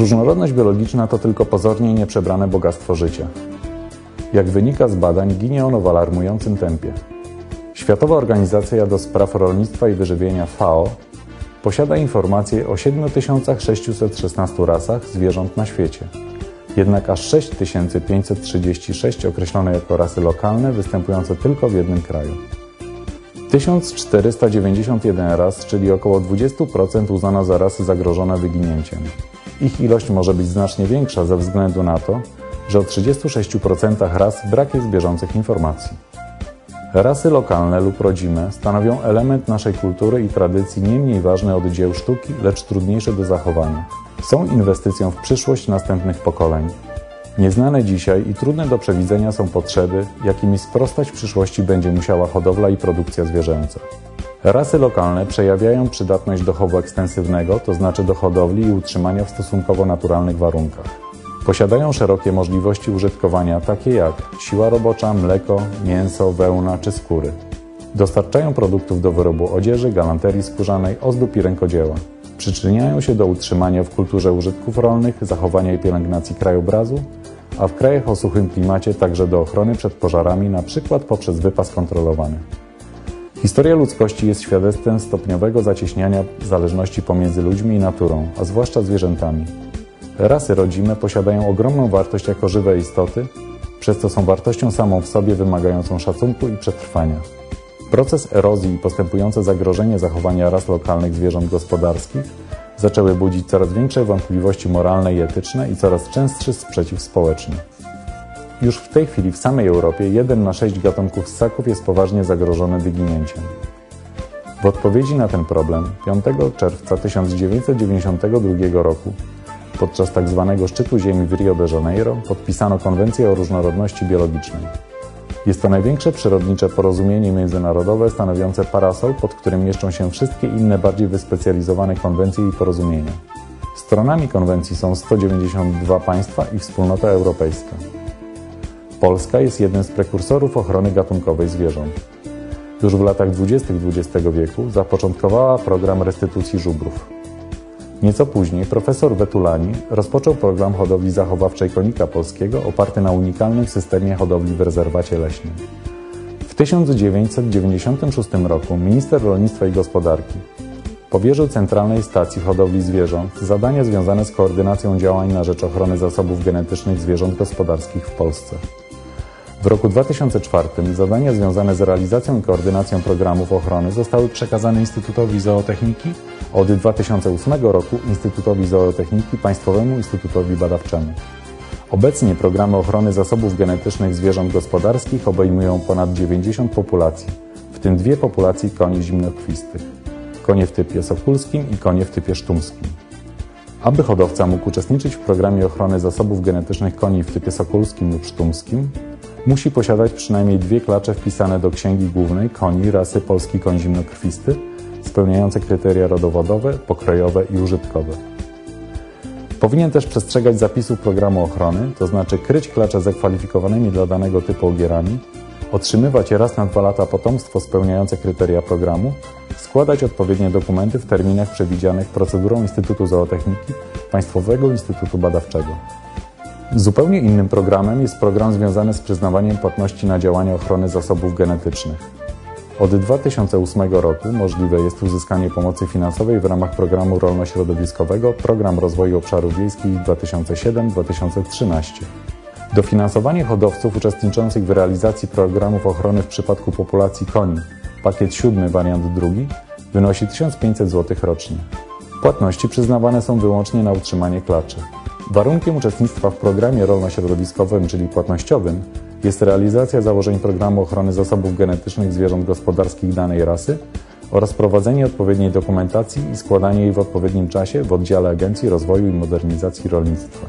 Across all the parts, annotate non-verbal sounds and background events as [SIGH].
Różnorodność biologiczna to tylko pozornie nieprzebrane bogactwo życia. Jak wynika z badań, ginie ono w alarmującym tempie. Światowa Organizacja do Spraw Rolnictwa i Wyżywienia FAO posiada informacje o 7616 rasach zwierząt na świecie. Jednak aż 6536 określone jako rasy lokalne występujące tylko w jednym kraju. 1491 ras, czyli około 20% uznano za rasy zagrożone wyginięciem. Ich ilość może być znacznie większa ze względu na to, że o 36% ras brak jest bieżących informacji. Rasy lokalne lub rodzime stanowią element naszej kultury i tradycji nie mniej ważny od dzieł sztuki, lecz trudniejszy do zachowania. Są inwestycją w przyszłość następnych pokoleń. Nieznane dzisiaj i trudne do przewidzenia są potrzeby, jakimi sprostać w przyszłości będzie musiała hodowla i produkcja zwierzęca. Rasy lokalne przejawiają przydatność do chowu ekstensywnego, to znaczy do hodowli i utrzymania w stosunkowo naturalnych warunkach. Posiadają szerokie możliwości użytkowania, takie jak siła robocza, mleko, mięso, wełna czy skóry. Dostarczają produktów do wyrobu odzieży, galanterii skórzanej, ozdób i rękodzieła. Przyczyniają się do utrzymania w kulturze użytków rolnych, zachowania i pielęgnacji krajobrazu, a w krajach o suchym klimacie także do ochrony przed pożarami, np. poprzez wypas kontrolowany. Historia ludzkości jest świadectwem stopniowego zacieśniania zależności pomiędzy ludźmi i naturą, a zwłaszcza zwierzętami. Rasy rodzime posiadają ogromną wartość jako żywe istoty, przez co są wartością samą w sobie wymagającą szacunku i przetrwania. Proces erozji i postępujące zagrożenie zachowania ras lokalnych zwierząt gospodarskich zaczęły budzić coraz większe wątpliwości moralne i etyczne i coraz częstszy sprzeciw społeczny. Już w tej chwili w samej Europie jeden na sześć gatunków ssaków jest poważnie zagrożony wyginięciem. W odpowiedzi na ten problem 5 czerwca 1992 roku podczas tzw. Tak szczytu Ziemi w Rio de Janeiro podpisano Konwencję o różnorodności biologicznej. Jest to największe przyrodnicze porozumienie międzynarodowe stanowiące parasol, pod którym mieszczą się wszystkie inne bardziej wyspecjalizowane konwencje i porozumienia. Stronami konwencji są 192 państwa i wspólnota europejska. Polska jest jednym z prekursorów ochrony gatunkowej zwierząt. Już w latach 20. XX wieku zapoczątkowała program restytucji żubrów. Nieco później profesor Wetulani rozpoczął program hodowli zachowawczej konika polskiego oparty na unikalnym systemie hodowli w rezerwacie leśnym. W 1996 roku minister rolnictwa i gospodarki powierzył Centralnej Stacji Hodowli Zwierząt zadania związane z koordynacją działań na rzecz ochrony zasobów genetycznych zwierząt gospodarskich w Polsce. W roku 2004 zadania związane z realizacją i koordynacją programów ochrony zostały przekazane Instytutowi Zootechniki, a od 2008 roku Instytutowi Zootechniki Państwowemu Instytutowi Badawczemu. Obecnie programy ochrony zasobów genetycznych zwierząt gospodarskich obejmują ponad 90 populacji, w tym dwie populacje koni zimnokrwistych. Konie w typie sokulskim i konie w typie sztumskim. Aby hodowca mógł uczestniczyć w programie ochrony zasobów genetycznych koni w typie sokulskim lub sztumskim, musi posiadać przynajmniej dwie klacze wpisane do księgi głównej koni rasy polski koń zimnokrwisty, spełniające kryteria rodowodowe, pokrojowe i użytkowe. Powinien też przestrzegać zapisów programu ochrony, to znaczy kryć klacze zakwalifikowanymi dla danego typu ogierami, otrzymywać raz na dwa lata potomstwo spełniające kryteria programu, składać odpowiednie dokumenty w terminach przewidzianych procedurą Instytutu Zootechniki Państwowego Instytutu Badawczego. Zupełnie innym programem jest program związany z przyznawaniem płatności na działania ochrony zasobów genetycznych. Od 2008 roku możliwe jest uzyskanie pomocy finansowej w ramach programu rolno-środowiskowego Program Rozwoju Obszarów Wiejskich 2007-2013. Dofinansowanie hodowców uczestniczących w realizacji programów ochrony w przypadku populacji koni, pakiet siódmy, wariant drugi, wynosi 1500 zł rocznie. Płatności przyznawane są wyłącznie na utrzymanie klaczy. Warunkiem uczestnictwa w programie rolno-środowiskowym, czyli płatnościowym, jest realizacja założeń programu ochrony zasobów genetycznych zwierząt gospodarskich danej rasy oraz prowadzenie odpowiedniej dokumentacji i składanie jej w odpowiednim czasie w oddziale Agencji Rozwoju i Modernizacji Rolnictwa.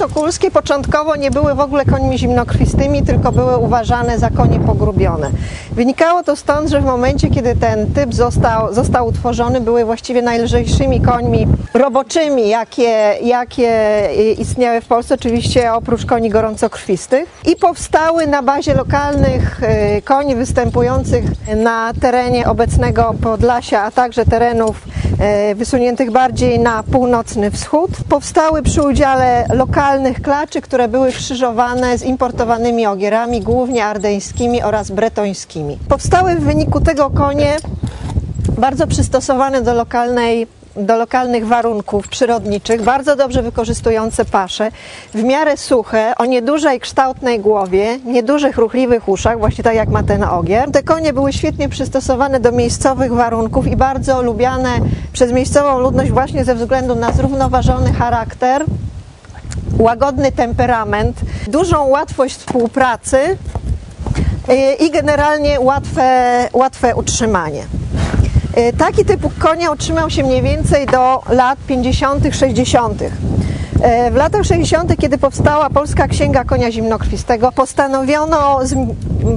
Sokulskie początkowo nie były w ogóle końmi zimnokrwistymi, tylko były uważane za konie pogrubione. Wynikało to stąd, że w momencie, kiedy ten typ został, został utworzony, były właściwie najlżejszymi końmi roboczymi, jakie, jakie istniały w Polsce, oczywiście oprócz koni gorącokrwistych. I powstały na bazie lokalnych y, koni występujących na terenie obecnego Podlasia, a także terenów wysuniętych bardziej na północny wschód. Powstały przy udziale lokalnych klaczy, które były krzyżowane z importowanymi ogierami, głównie ardeńskimi oraz bretońskimi. Powstały w wyniku tego konie bardzo przystosowane do lokalnej do lokalnych warunków przyrodniczych, bardzo dobrze wykorzystujące pasze, w miarę suche, o niedużej kształtnej głowie, niedużych ruchliwych uszach, właśnie tak jak ma ten ogier. Te konie były świetnie przystosowane do miejscowych warunków i bardzo lubiane przez miejscową ludność właśnie ze względu na zrównoważony charakter, łagodny temperament, dużą łatwość współpracy y, i generalnie łatwe, łatwe utrzymanie. Y, taki typ konia utrzymał się mniej więcej do lat 50., 60. W latach 60., kiedy powstała Polska Księga Konia Zimnokrwistego, postanowiono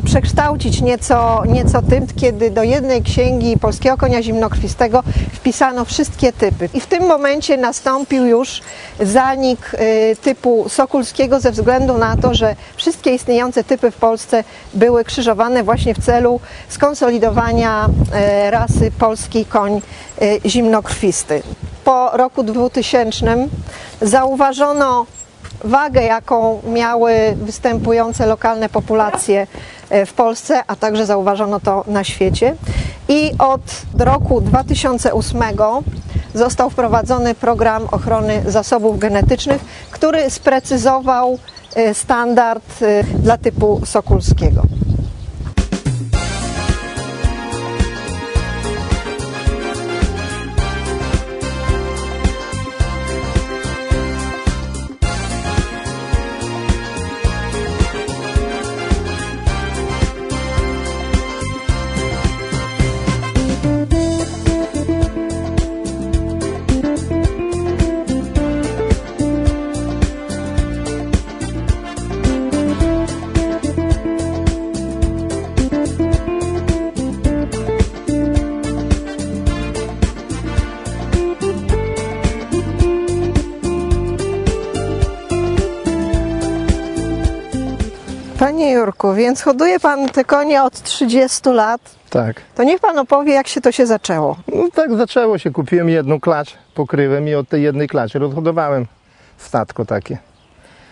przekształcić nieco, nieco kiedy do jednej księgi Polskiego Konia Zimnokrwistego wpisano wszystkie typy. I w tym momencie nastąpił już zanik y, typu sokulskiego ze względu na to, że wszystkie istniejące typy w Polsce były krzyżowane właśnie w celu skonsolidowania y, rasy polski koń zimnokrwisty po roku 2000 zauważono wagę, jaką miały występujące lokalne populacje e, w Polsce, a także zauważono to na świecie. I od roku 2008 został wprowadzony program ochrony zasobów genetycznych, który sprecyzował e, standard e, dla typu sokulskiego. Jurku, więc hoduje Pan te konie od 30 lat. Tak. To niech Pan opowie, jak się to się zaczęło. No tak zaczęło się. Kupiłem jedną klacz, pokryłem i od tej jednej klaczy rozhodowałem statko takie.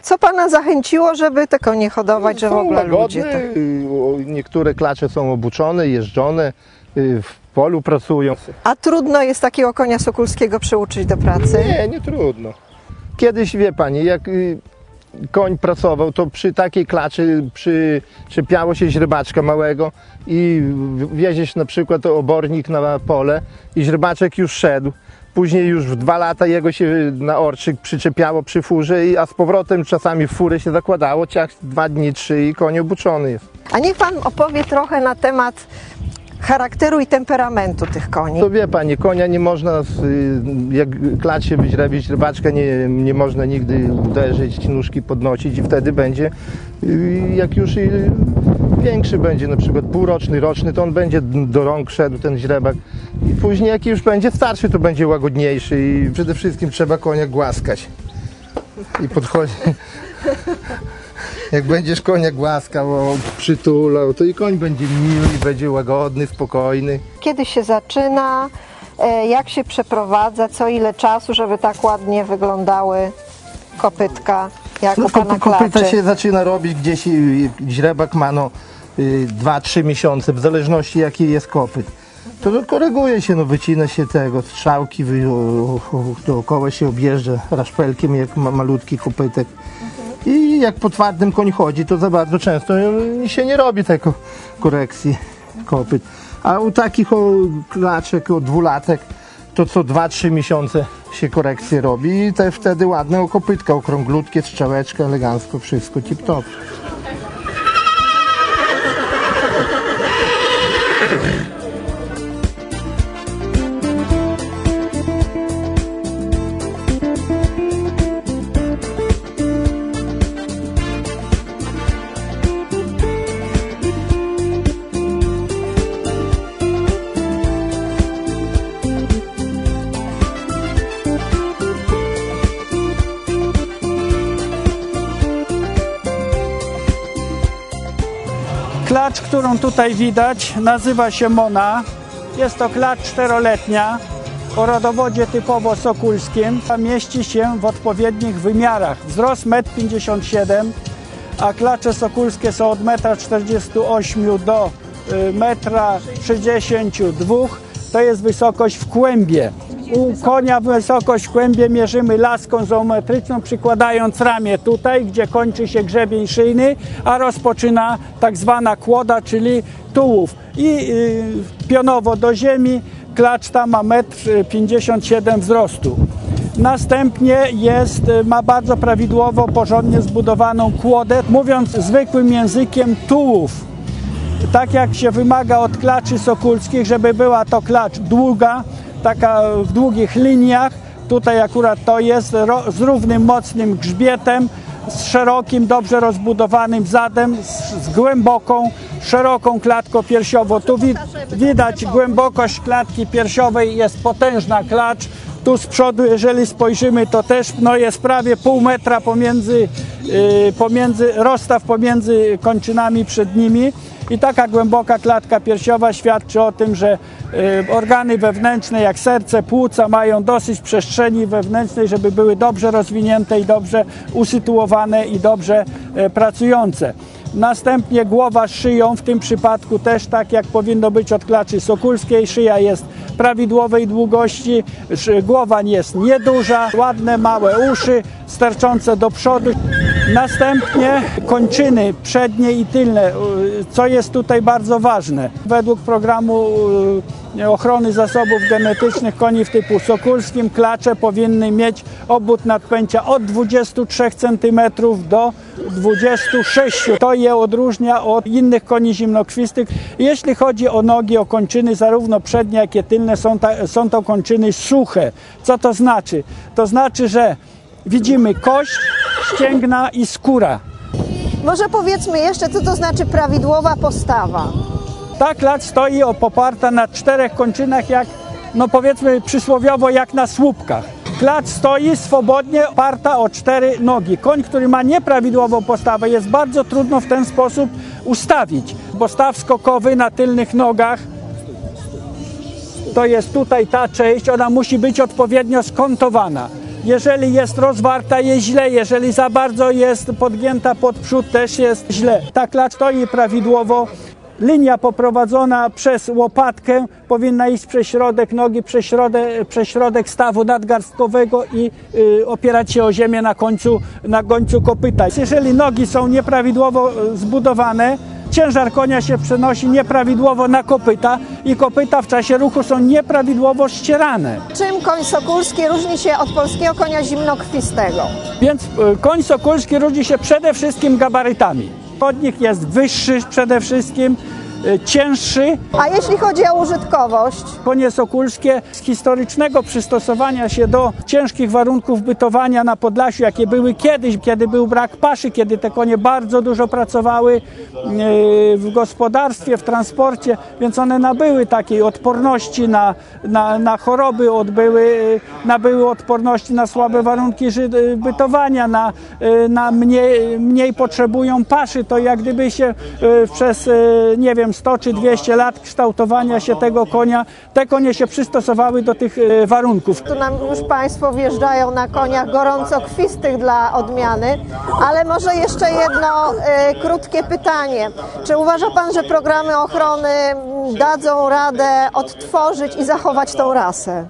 Co Pana zachęciło, żeby te konie hodować, że w ogóle ludzie to... y, niektóre klacze są obuczone, jeżdżone, y, w polu pracują. A trudno jest takiego konia sokulskiego przyuczyć do pracy? Nie, nie trudno. Kiedyś, wie Pani, jak y, koń pracował, to przy takiej klaczy przyczepiało się źrebaczka małego i wieziesz na przykład obornik na pole i źrebaczek już szedł. Później już w dwa lata jego się na orczyk przyczepiało przy furze, a z powrotem czasami w furę się zakładało, ciach dwa dni, trzy i koń obuczony jest. A niech Pan opowie trochę na temat charakteru i temperamentu tych koni. To wie Pani, konia nie można, jak klacz się wyźrebić, rybaczka nie, nie można nigdy uderzyć, nóżki podnosić i wtedy będzie, jak już większy będzie, na przykład półroczny, roczny, to on będzie do rąk szedł, ten źrebak. I później jak już będzie starszy, to będzie łagodniejszy i przede wszystkim trzeba konia głaskać. I podchodzi... [LAUGHS] Jak będziesz konia głaskał, przytulał, to i koń będzie miły, będzie łagodny, spokojny. Kiedy się zaczyna, e, jak się przeprowadza, co ile czasu, żeby tak ładnie wyglądały kopytka, jak no, u Pana Kopyta klaczy? się zaczyna robić gdzieś, źrebak ma no 2-3 miesiące, w zależności jaki jest kopyt. To koryguje się, no wycina się tego, strzałki, dookoła się objeżdża raszpelkiem jak ma malutki kopytek. I jak po twardym koń chodzi, to za bardzo często się nie robi tego korekcji kopyt. A u takich o, klaczek, o dwulatek, to co 2-3 miesiące się korekcje robi i te wtedy ładne okopytka, okrąglutkie, strzałeczka, elegancko, wszystko tip-top. Klacz, którą tutaj widać, nazywa się Mona. Jest to klacz czteroletnia o rodowodzie typowo sokulskim. Mieści się w odpowiednich wymiarach. Wzrost 1,57 m, a klacze sokulskie są od 1,48 m do y, 1,62 m. To jest wysokość w kłębie. U konia wysokość kłębie mierzymy laską zoometryczną, przykładając ramię tutaj, gdzie kończy się grzebień szyjny, a rozpoczyna tak zwana kłoda, czyli tułów. I y, pionowo do ziemi, klacz ta ma 1,57 m wzrostu. Następnie jest, y, ma bardzo prawidłowo, porządnie zbudowaną kłodę, mówiąc zwykłym językiem tułów tak jak się wymaga od klaczy sokulskich, żeby była to klacz długa, taka w długich liniach. Tutaj akurat to jest z równym, mocnym grzbietem, z szerokim, dobrze rozbudowanym zadem, z, z głęboką, szeroką klatką piersiową. Tu wi, widać głębokość klatki piersiowej, jest potężna klacz. Tu z przodu, jeżeli spojrzymy, to też no, jest prawie pół metra pomiędzy, yy, pomiędzy, rozstaw pomiędzy kończynami przednimi. I taka głęboka klatka piersiowa świadczy o tym, że y, organy wewnętrzne, jak serce, płuca, mają dosyć przestrzeni wewnętrznej, żeby były dobrze rozwinięte i dobrze usytuowane i dobrze y, pracujące. Następnie głowa z szyją, w tym przypadku też tak jak powinno być od klaczy sokulskiej. Szyja jest prawidłowej długości, głowa jest nieduża, ładne małe uszy sterczące do przodu. Następnie kończyny przednie i tylne, co jest tutaj bardzo ważne. Według programu ochrony zasobów genetycznych koni w typu sokulskim klacze powinny mieć obwód nadpęcia od 23 cm do 26. To je odróżnia od innych koni zimnokrwistych. Jeśli chodzi o nogi, o kończyny, zarówno przednie, jak i tylne, są, ta, są to kończyny suche. Co to znaczy? To znaczy, że widzimy kość, ścięgna i skóra. Może powiedzmy jeszcze, co to znaczy prawidłowa postawa. Ta klacz stoi poparta na czterech kończynach, jak, no powiedzmy przysłowiowo, jak na słupkach. Klacz stoi swobodnie, oparta o cztery nogi. Koń, który ma nieprawidłową postawę, jest bardzo trudno w ten sposób ustawić, bo staw skokowy na tylnych nogach to jest tutaj ta część, ona musi być odpowiednio skontowana. Jeżeli jest rozwarta, jest źle. Jeżeli za bardzo jest podgięta pod przód, też jest źle. Ta klacz stoi prawidłowo. Linia poprowadzona przez łopatkę powinna iść przez środek nogi, przez środek, przez środek stawu nadgarstkowego i y, opierać się o ziemię na końcu, na końcu kopyta. Jeżeli nogi są nieprawidłowo zbudowane, ciężar konia się przenosi nieprawidłowo na kopyta i kopyta w czasie ruchu są nieprawidłowo ścierane. Czym koń sokulski różni się od polskiego konia zimnokrwistego? Więc y, koń sokulski różni się przede wszystkim gabarytami. Chodnik jest wyższy przede wszystkim, cięższy. A jeśli chodzi o użytkowość? Konie sokulskie z historycznego przystosowania się do ciężkich warunków bytowania na Podlasiu, jakie były kiedyś, kiedy był brak paszy, kiedy te konie bardzo dużo pracowały y, w gospodarstwie, w transporcie, więc one nabyły takiej odporności na, na, na choroby, odbyły, y, nabyły odporności na słabe warunki y, bytowania, na, y, na mniej, mniej potrzebują paszy. To jak gdyby się y, przez, y, nie wiem, 100 czy 200 lat kształtowania się tego konia, te konie się przystosowały do tych y, warunków. Tu nam już Państwo wjeżdżają na koniach gorącokwistych dla odmiany, ale może jeszcze jedno e, krótkie pytanie. Czy uważa Pan, że programy ochrony dadzą radę odtworzyć i zachować tą rasę?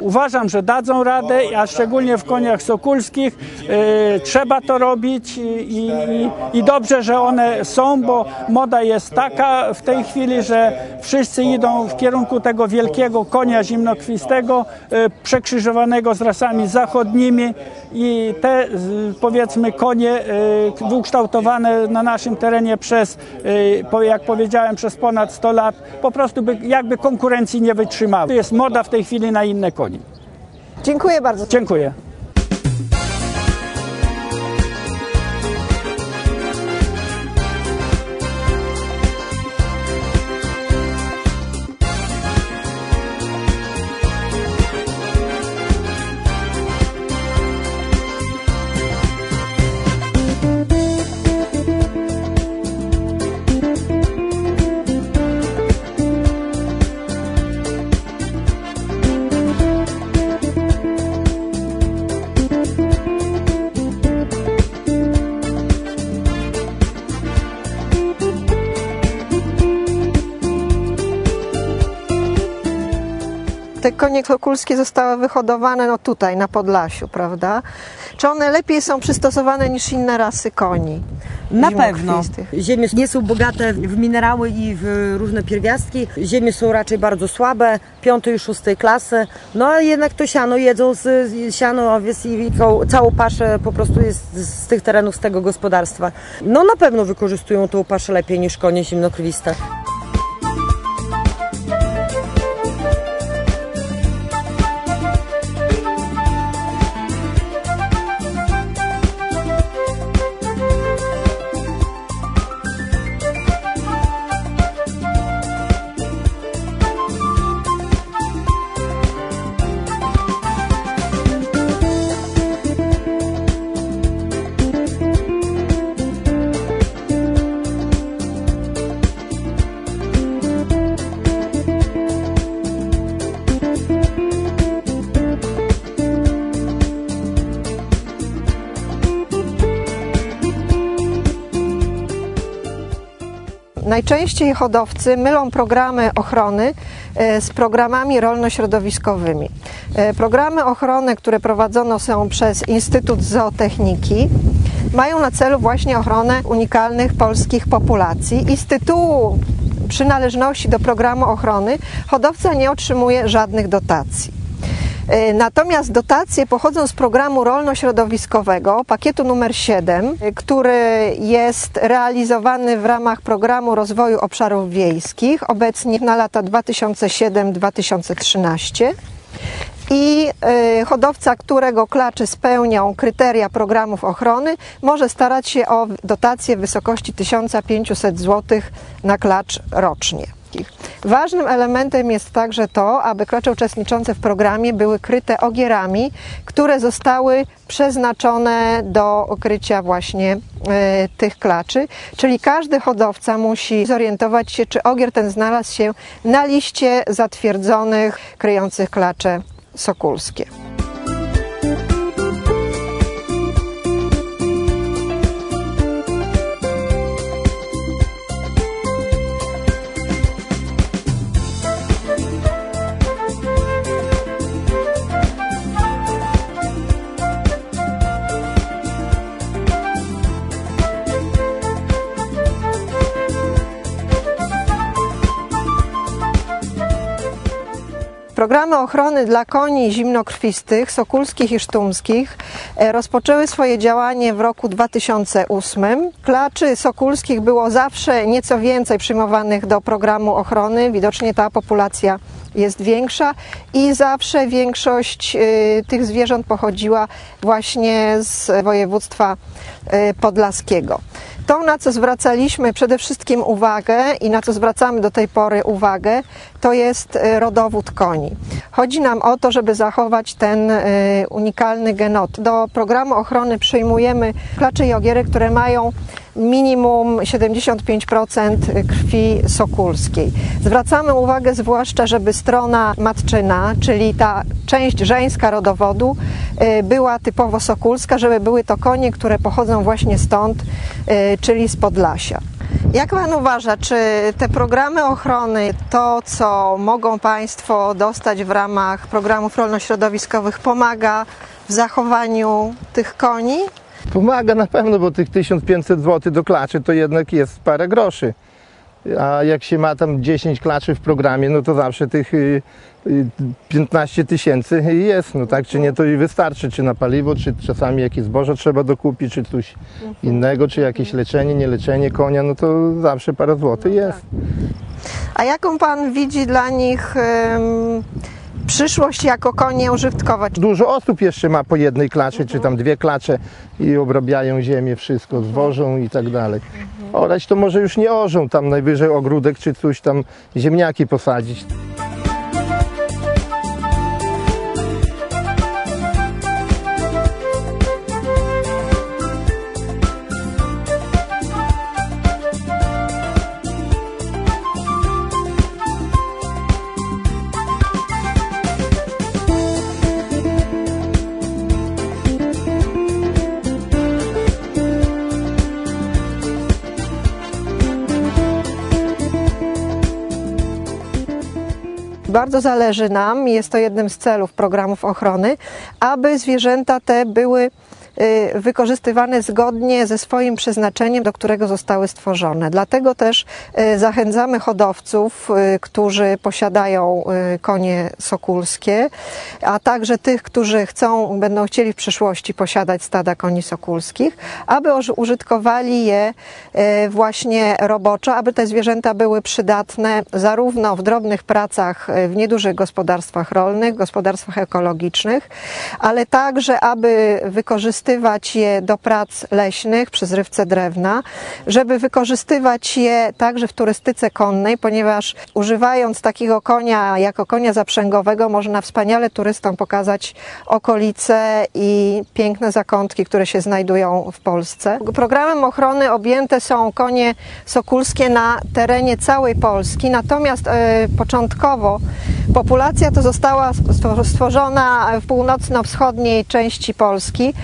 Uważam, że dadzą radę, a szczególnie w koniach sokulskich e, trzeba to robić i, i, i dobrze, że one są, bo moda jest taka w tej chwili, że wszyscy idą w kierunku tego wielkiego konia zimnokrwistego, e, przekrzyżowanego z rasami zachodnimi i te powiedzmy konie e, ukształtowane na naszym terenie przez, e, jak powiedziałem, przez ponad 100 lat, po prostu by, jakby konkurencji nie wytrzymały. To jest moda w tej chwili na inne konie. Dziękuję bardzo. Dziękuję. Konie sokulskie zostały wyhodowane no tutaj, na Podlasiu, prawda? Czy one lepiej są przystosowane niż inne rasy koni? Na pewno. Ziemie nie są bogate w minerały i w różne pierwiastki. Ziemie są raczej bardzo słabe, piątej i szóstej klasy. No ale jednak to siano jedzą z, siano, owiec i całą- całą paszę po prostu jest z, z tych terenów, z tego gospodarstwa. No na pewno wykorzystują tą paszę lepiej niż konie zimnokrwiste. Najczęściej hodowcy mylą programy ochrony e, z programami rolno-środowiskowymi. E, Programy ochrony, które prowadzone są przez Instytut Zootechniki, mają na celu właśnie ochronę unikalnych polskich populacji i z tytułu przynależności do programu ochrony hodowca nie otrzymuje żadnych dotacji. E, Natomiast dotacje pochodzą z programu rolno-środowiskowego, pakietu numer 7, e, który jest realizowany w ramach programu rozwoju obszarów wiejskich, obecnie na lata 2007-2013. I e, hodowca, którego klaczy spełnią kryteria programów ochrony, może starać się o dotację w wysokości 1500 zł na klacz rocznie. Ważnym elementem jest także to, aby klacze uczestniczące w programie były kryte ogierami, które zostały przeznaczone do okrycia właśnie e, tych klaczy. Czyli każdy hodowca musi zorientować się, czy ogier ten znalazł się na liście zatwierdzonych kryjących klacze sokulskie. Programy ochrony dla koni zimnokrwistych, sokulskich i sztumskich e, rozpoczęły swoje działanie w roku 2008. Klaczy sokulskich było zawsze nieco więcej przyjmowanych do programu ochrony. Widocznie ta populacja jest większa i zawsze większość y, tych zwierząt pochodziła właśnie z województwa y, podlaskiego. To, na co zwracaliśmy przede wszystkim uwagę i na co zwracamy do tej pory uwagę, to jest y, rodowód koni. Chodzi nam o to, żeby zachować ten unikalny genot. Do programu ochrony przyjmujemy klacze i ogiery, które mają minimum 75% krwi sokulskiej. Zwracamy uwagę zwłaszcza, żeby strona matczyna, czyli ta część żeńska rodowodu, y, była typowo sokulska, żeby były to konie, które pochodzą właśnie stąd, y, czyli z Podlasia. Jak Pan uważa, czy te programy ochrony, to co mogą Państwo dostać w ramach programów rolno-środowiskowych, pomaga w zachowaniu tych koni? Pomaga na pewno, bo tych 1500 zł do klaczy to jednak jest parę groszy. A jak się ma tam 10 klaczy w programie, no to zawsze tych y, y, 15 tysięcy jest. No tak czy nie, to i wystarczy, czy na paliwo, czy czasami jakieś zboże trzeba dokupić, czy coś innego, czy jakieś leczenie, nie leczenie konia, no to zawsze parę złotych jest. A jaką Pan widzi dla nich przyszłość jako konie użytkowe? Dużo osób jeszcze ma po jednej klaczy, czy tam dwie klacze i obrabiają ziemię, wszystko zwożą i tak dalej. Orać to może już nie orzą, tam najwyżej ogródek czy coś tam ziemniaki posadzić. Bardzo zależy nam, jest to jednym z celów programów ochrony, aby zwierzęta te były wykorzystywane zgodnie ze swoim przeznaczeniem, do którego zostały stworzone. Dlatego też y, zachęcamy hodowców, y, którzy posiadają y, konie sokulskie, a także tych, którzy chcą, będą chcieli w przyszłości posiadać stada koni sokulskich, aby użytkowali je y, właśnie roboczo, aby te zwierzęta były przydatne zarówno w drobnych pracach y, w niedużych gospodarstwach rolnych, gospodarstwach ekologicznych, ale także, aby wykorzystywać je do prac leśnych przy zrywce drewna, żeby wykorzystywać je także w turystyce konnej, ponieważ używając takiego konia jako konia zaprzęgowego można wspaniale turystom pokazać okolice i piękne zakątki, które się znajdują w Polsce. Programem ochrony objęte są konie sokulskie na terenie całej Polski, natomiast e, początkowo populacja to została stwo- stworzona w północno-wschodniej części Polski,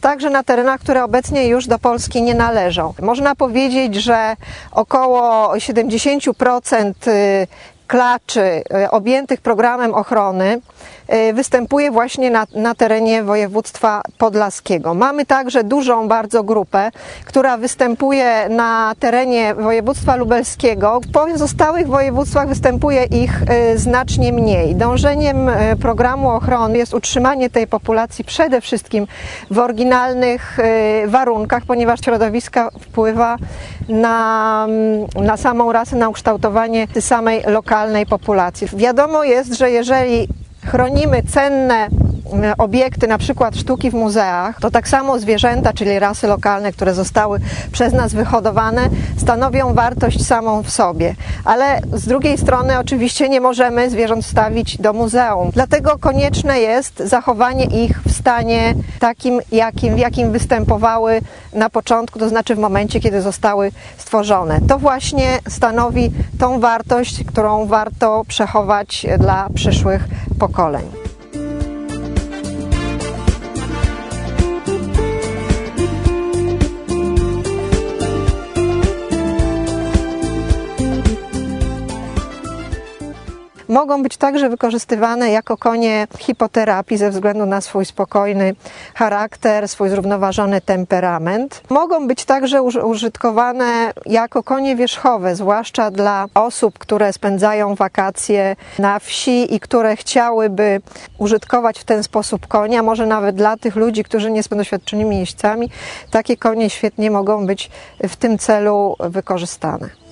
także na terenach, które obecnie już do Polski nie należą. Można powiedzieć, że około 70% y, klaczy y, objętych programem ochrony występuje właśnie na, na terenie województwa podlaskiego. Mamy także dużą bardzo grupę, która występuje na terenie województwa lubelskiego. W pozostałych województwach występuje ich y, znacznie mniej. Dążeniem y, programu ochrony jest utrzymanie tej populacji przede wszystkim w oryginalnych warunkach, ponieważ środowiska wpływa na, na samą rasę, na ukształtowanie samej lokalnej populacji. Wiadomo jest, że jeżeli cenne mm, obiekty, na przykład sztuki w muzeach, to tak samo zwierzęta, czyli rasy lokalne, które zostały przez nas wyhodowane, stanowią wartość samą w sobie. Ale z drugiej strony oczywiście nie możemy zwierząt wstawić do muzeum. Dlatego konieczne jest zachowanie ich w stanie takim, jakim, w jakim występowały na początku, to znaczy w momencie, kiedy zostały stworzone. To właśnie stanowi tą wartość, którą warto przechować dla przyszłych pokoleń. Mogą być także wykorzystywane jako konie hipoterapii ze względu na swój spokojny charakter, swój zrównoważony temperament. Mogą być także uż- użytkowane jako konie wierzchowe, zwłaszcza dla osób, które spędzają wakacje na wsi i które chciałyby użytkować w ten sposób konia, może nawet dla tych ludzi, którzy nie są doświadczonymi jeźdźcami, takie konie świetnie mogą być w tym celu wykorzystane.